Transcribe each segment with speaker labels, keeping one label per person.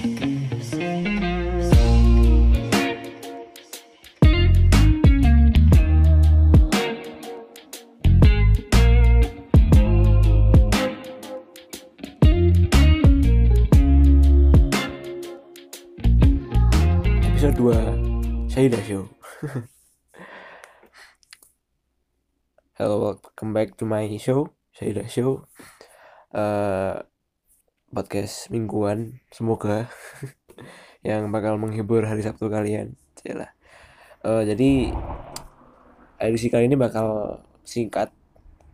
Speaker 1: episode 2 Syahida Show. Hello, welcome back to my show Syahida Show. Uh, Podcast mingguan. Semoga Yang bakal menghibur hari Sabtu kalian. Uh, Jadi Edisi kali ini bakal singkat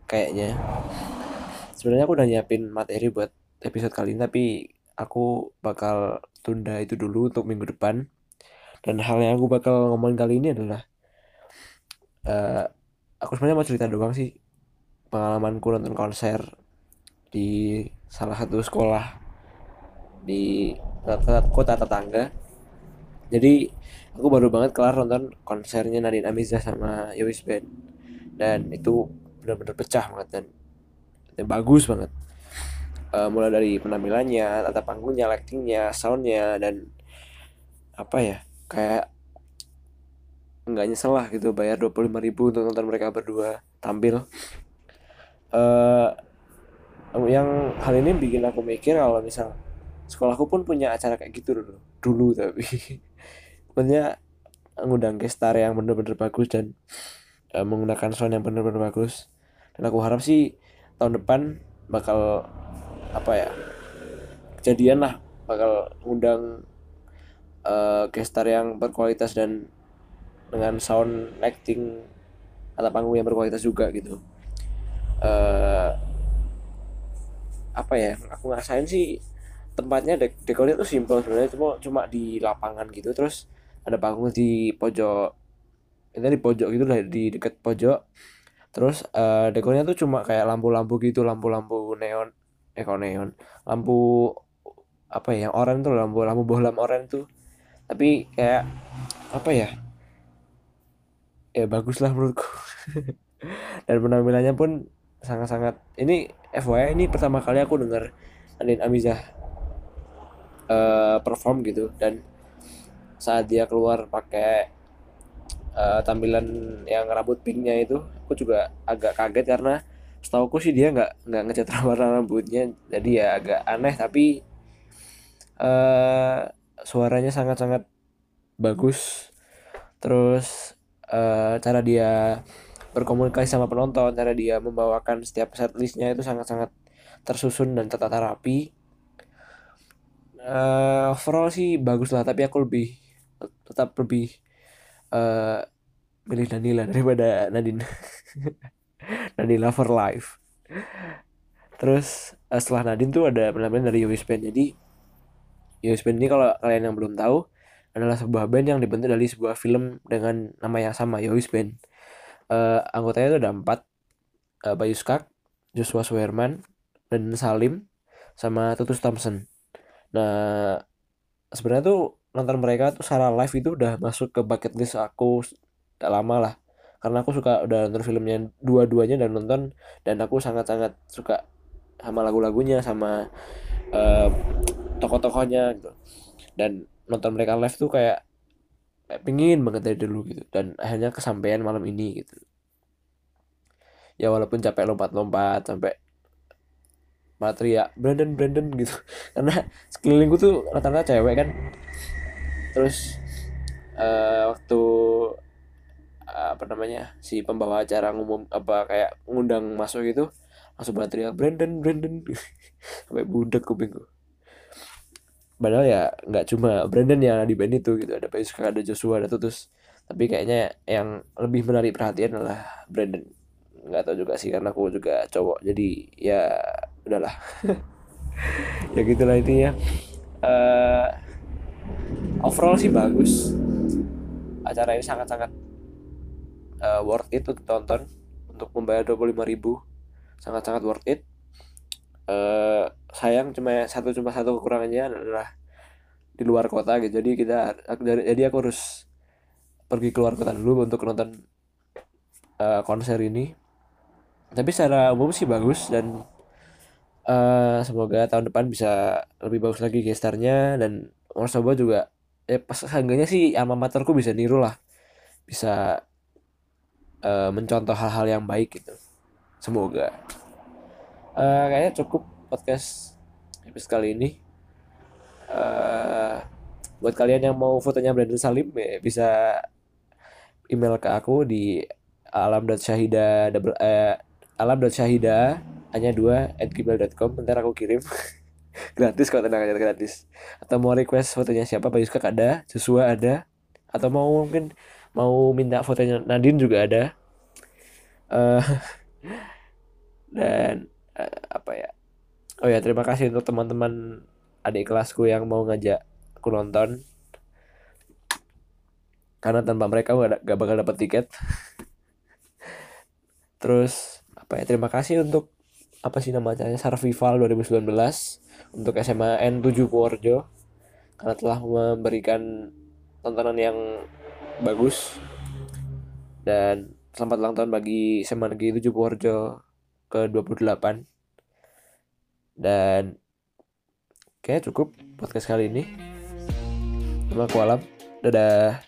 Speaker 1: Kayaknya. Sebenarnya aku udah nyiapin materi buat episode kali ini Tapi aku bakal tunda itu dulu untuk minggu depan. Dan hal yang aku bakal ngomongin kali ini adalah uh, aku sebenarnya mau cerita doang sih pengalamanku nonton konser di salah satu sekolah di kota tetangga. Jadi aku baru banget kelar nonton konsernya Nadine Amizah sama Yowis Band dan itu benar-benar pecah banget dan, dan bagus banget. Uh, mulai dari penampilannya, tata panggungnya, lightingnya, soundnya dan apa ya kayak nggak nyesel lah gitu bayar 25 ribu untuk nonton mereka berdua tampil. Uh, yang hal ini bikin aku mikir kalau misal sekolahku pun punya acara kayak gitu dulu. Dulu tapi. Punya ngundang gestar yang bener-bener bagus dan uh, menggunakan sound yang bener-bener bagus. Dan aku harap sih tahun depan bakal apa ya kejadian lah bakal ngundang uh, gestar yang berkualitas dan dengan sound acting atau panggung yang berkualitas juga gitu. Uh, apa ya aku ngerasain sih tempatnya dek dekornya tuh simple sebenarnya cuma cuma di lapangan gitu. Terus ada panggung di pojok ini di pojok gitu lah di dekat pojok. Terus uh, dekornya tuh cuma kayak lampu-lampu gitu lampu-lampu neon eh neon? Lampu apa ya yang oranye tuh lampu lampu bohlam oranye tuh. Tapi kayak apa ya ya bagus lah menurutku. Dan penampilannya pun sangat-sangat ini FYI ini pertama kali aku dengar Andin Amizah uh, perform gitu. Dan saat dia keluar pakai uh, tampilan yang rambut pinknya itu aku juga agak kaget karena setauku sih dia nggak nggak ngecat warna rambutnya. Jadi ya agak aneh tapi uh, suaranya sangat-sangat bagus. Terus uh, cara dia berkomunikasi sama penonton cara dia membawakan setiap setlistnya itu sangat-sangat tersusun dan tertata rapi. Uh, overall sih bagus lah tapi aku lebih tetap lebih uh, milih Danila daripada Nadine. Nadine for life. Terus uh, setelah Nadine tuh ada penampilan dari Yowis Band. Jadi Yowis Band ini kalau kalian yang belum tahu adalah sebuah band yang dibentuk dari sebuah film dengan nama yang sama Yowis Band. Uh, anggotanya itu ada empat, uh, Bayu Joshua Suherman, dan Salim, sama Tutus Thompson. Nah sebenarnya tuh nonton mereka tuh secara live itu udah masuk ke bucket list aku tak lama lah. Karena aku suka udah nonton filmnya dua-duanya dan nonton dan aku sangat-sangat suka sama lagu-lagunya sama uh, tokoh-tokohnya gitu. Dan nonton mereka live tuh kayak pingin banget dari dulu gitu. Dan akhirnya kesampaian malam ini gitu. Ya walaupun capek lompat-lompat sampai materi ya Brandon Brandon gitu. Karena sekelilingku tuh rata-rata cewek kan. Terus uh, waktu uh, apa namanya si pembawa acara ngumum apa kayak ngundang masuk gitu langsung pada teriak Brandon Brandon sampai budak kupingku padahal ya nggak cuma Brandon yang di band itu gitu. Ada Payuska ada Joshua ada Tutus. Tapi kayaknya yang lebih menarik perhatian adalah Brandon. Nggak tahu juga sih karena aku juga cowok. Jadi ya udahlah. Ya gitulah ini ya uh, overall sih bagus. Acara ini sangat-sangat uh, worth it untuk tonton untuk membayar 25 ribu sangat-sangat worth it uh, sayang cuma satu cuma satu kekurangannya adalah di luar kota gitu. Jadi kita jadi aku harus pergi keluar kota dulu untuk nonton uh, konser ini. Tapi secara umum sih bagus dan uh, semoga tahun depan bisa lebih bagus lagi gestarnya dan Wonosobo juga eh pas seenggaknya sih alma materku bisa niru lah. Bisa uh, mencontoh hal-hal yang baik gitu. Semoga uh, kayaknya cukup podcast episode kali ini. Uh, buat kalian yang mau fotonya Brandon Salim ya, bisa email ke aku di alam.syahida double eh, alam.syahida hanya dua at gmail.com ntar aku kirim. Gratis kok tenang aja gratis. Atau mau request fotonya siapa Pak Yuska ada Joshua ada. Atau mau mungkin mau minta fotonya Nadine juga ada. Uh, dan uh, apa ya? Oh ya terima kasih untuk teman-teman adik kelasku yang mau ngajak aku nonton. Karena tanpa mereka gak, gak bakal dapat tiket. Terus apa ya terima kasih untuk apa sih namanya Sarvival 2019 untuk SMA N7 Purworejo. Karena telah memberikan tontonan yang bagus. Dan selamat ulang tahun bagi SMA Negeri 7 Purworejo ke 28 dan Oke, cukup podcast kali ini. Terima kasih Dadah.